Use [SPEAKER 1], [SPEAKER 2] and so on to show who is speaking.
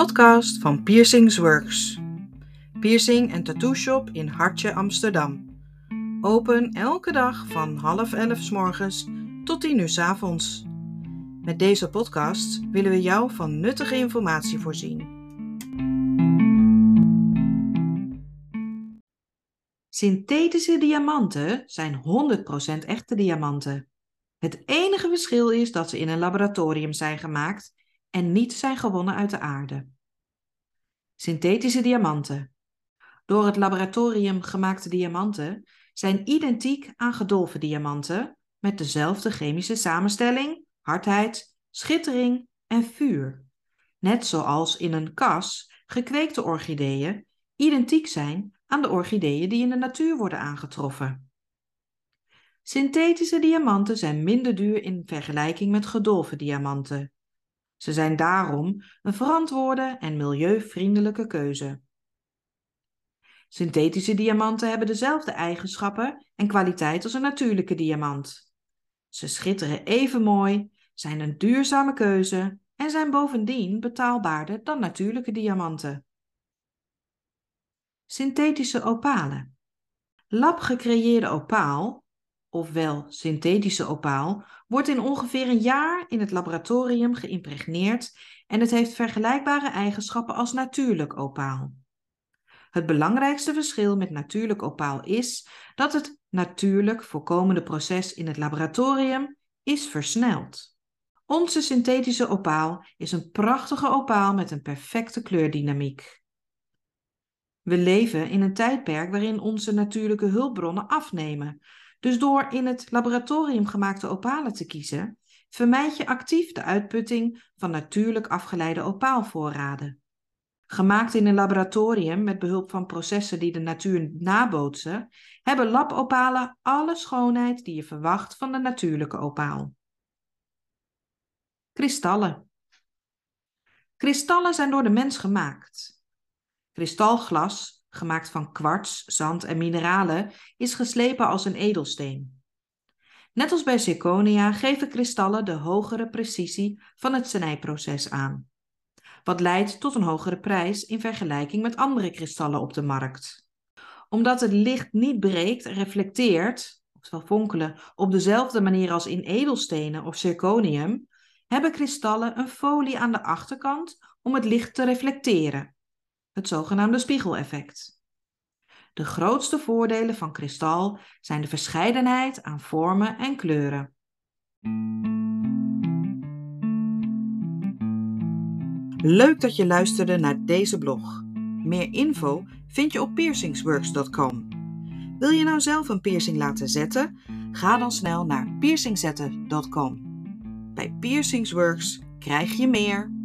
[SPEAKER 1] podcast van Piercings Works. Piercing en tattoo shop in Hartje, Amsterdam. Open elke dag van half elf s morgens tot tien uur s avonds. Met deze podcast willen we jou van nuttige informatie voorzien. Synthetische diamanten zijn 100% echte diamanten. Het enige verschil is dat ze in een laboratorium zijn gemaakt en niet zijn gewonnen uit de aarde. Synthetische diamanten. Door het laboratorium gemaakte diamanten zijn identiek aan gedolven diamanten met dezelfde chemische samenstelling, hardheid, schittering en vuur. Net zoals in een kas gekweekte orchideeën identiek zijn aan de orchideeën die in de natuur worden aangetroffen. Synthetische diamanten zijn minder duur in vergelijking met gedolven diamanten. Ze zijn daarom een verantwoorde en milieuvriendelijke keuze. Synthetische diamanten hebben dezelfde eigenschappen en kwaliteit als een natuurlijke diamant. Ze schitteren even mooi, zijn een duurzame keuze en zijn bovendien betaalbaarder dan natuurlijke diamanten. Synthetische opalen. Lab gecreëerde opaal ofwel synthetische opaal, wordt in ongeveer een jaar in het laboratorium geïmpregneerd en het heeft vergelijkbare eigenschappen als natuurlijk opaal. Het belangrijkste verschil met natuurlijk opaal is dat het natuurlijk voorkomende proces in het laboratorium is versneld. Onze synthetische opaal is een prachtige opaal met een perfecte kleurdynamiek. We leven in een tijdperk waarin onze natuurlijke hulpbronnen afnemen, dus door in het laboratorium gemaakte opalen te kiezen, vermijd je actief de uitputting van natuurlijk afgeleide opaalvoorraden. Gemaakt in een laboratorium met behulp van processen die de natuur nabootsen, hebben labopalen alle schoonheid die je verwacht van de natuurlijke opaal. Kristallen. Kristallen zijn door de mens gemaakt. Kristalglas gemaakt van kwarts, zand en mineralen, is geslepen als een edelsteen. Net als bij zirconia geven kristallen de hogere precisie van het snijproces aan, wat leidt tot een hogere prijs in vergelijking met andere kristallen op de markt. Omdat het licht niet breekt en reflecteert, oftewel fonkelen, op dezelfde manier als in edelstenen of zirconium, hebben kristallen een folie aan de achterkant om het licht te reflecteren het zogenaamde spiegeleffect. De grootste voordelen van kristal zijn de verscheidenheid aan vormen en kleuren. Leuk dat je luisterde naar deze blog. Meer info vind je op piercingsworks.com. Wil je nou zelf een piercing laten zetten? Ga dan snel naar piercingzetten.com. Bij Piercingsworks krijg je meer.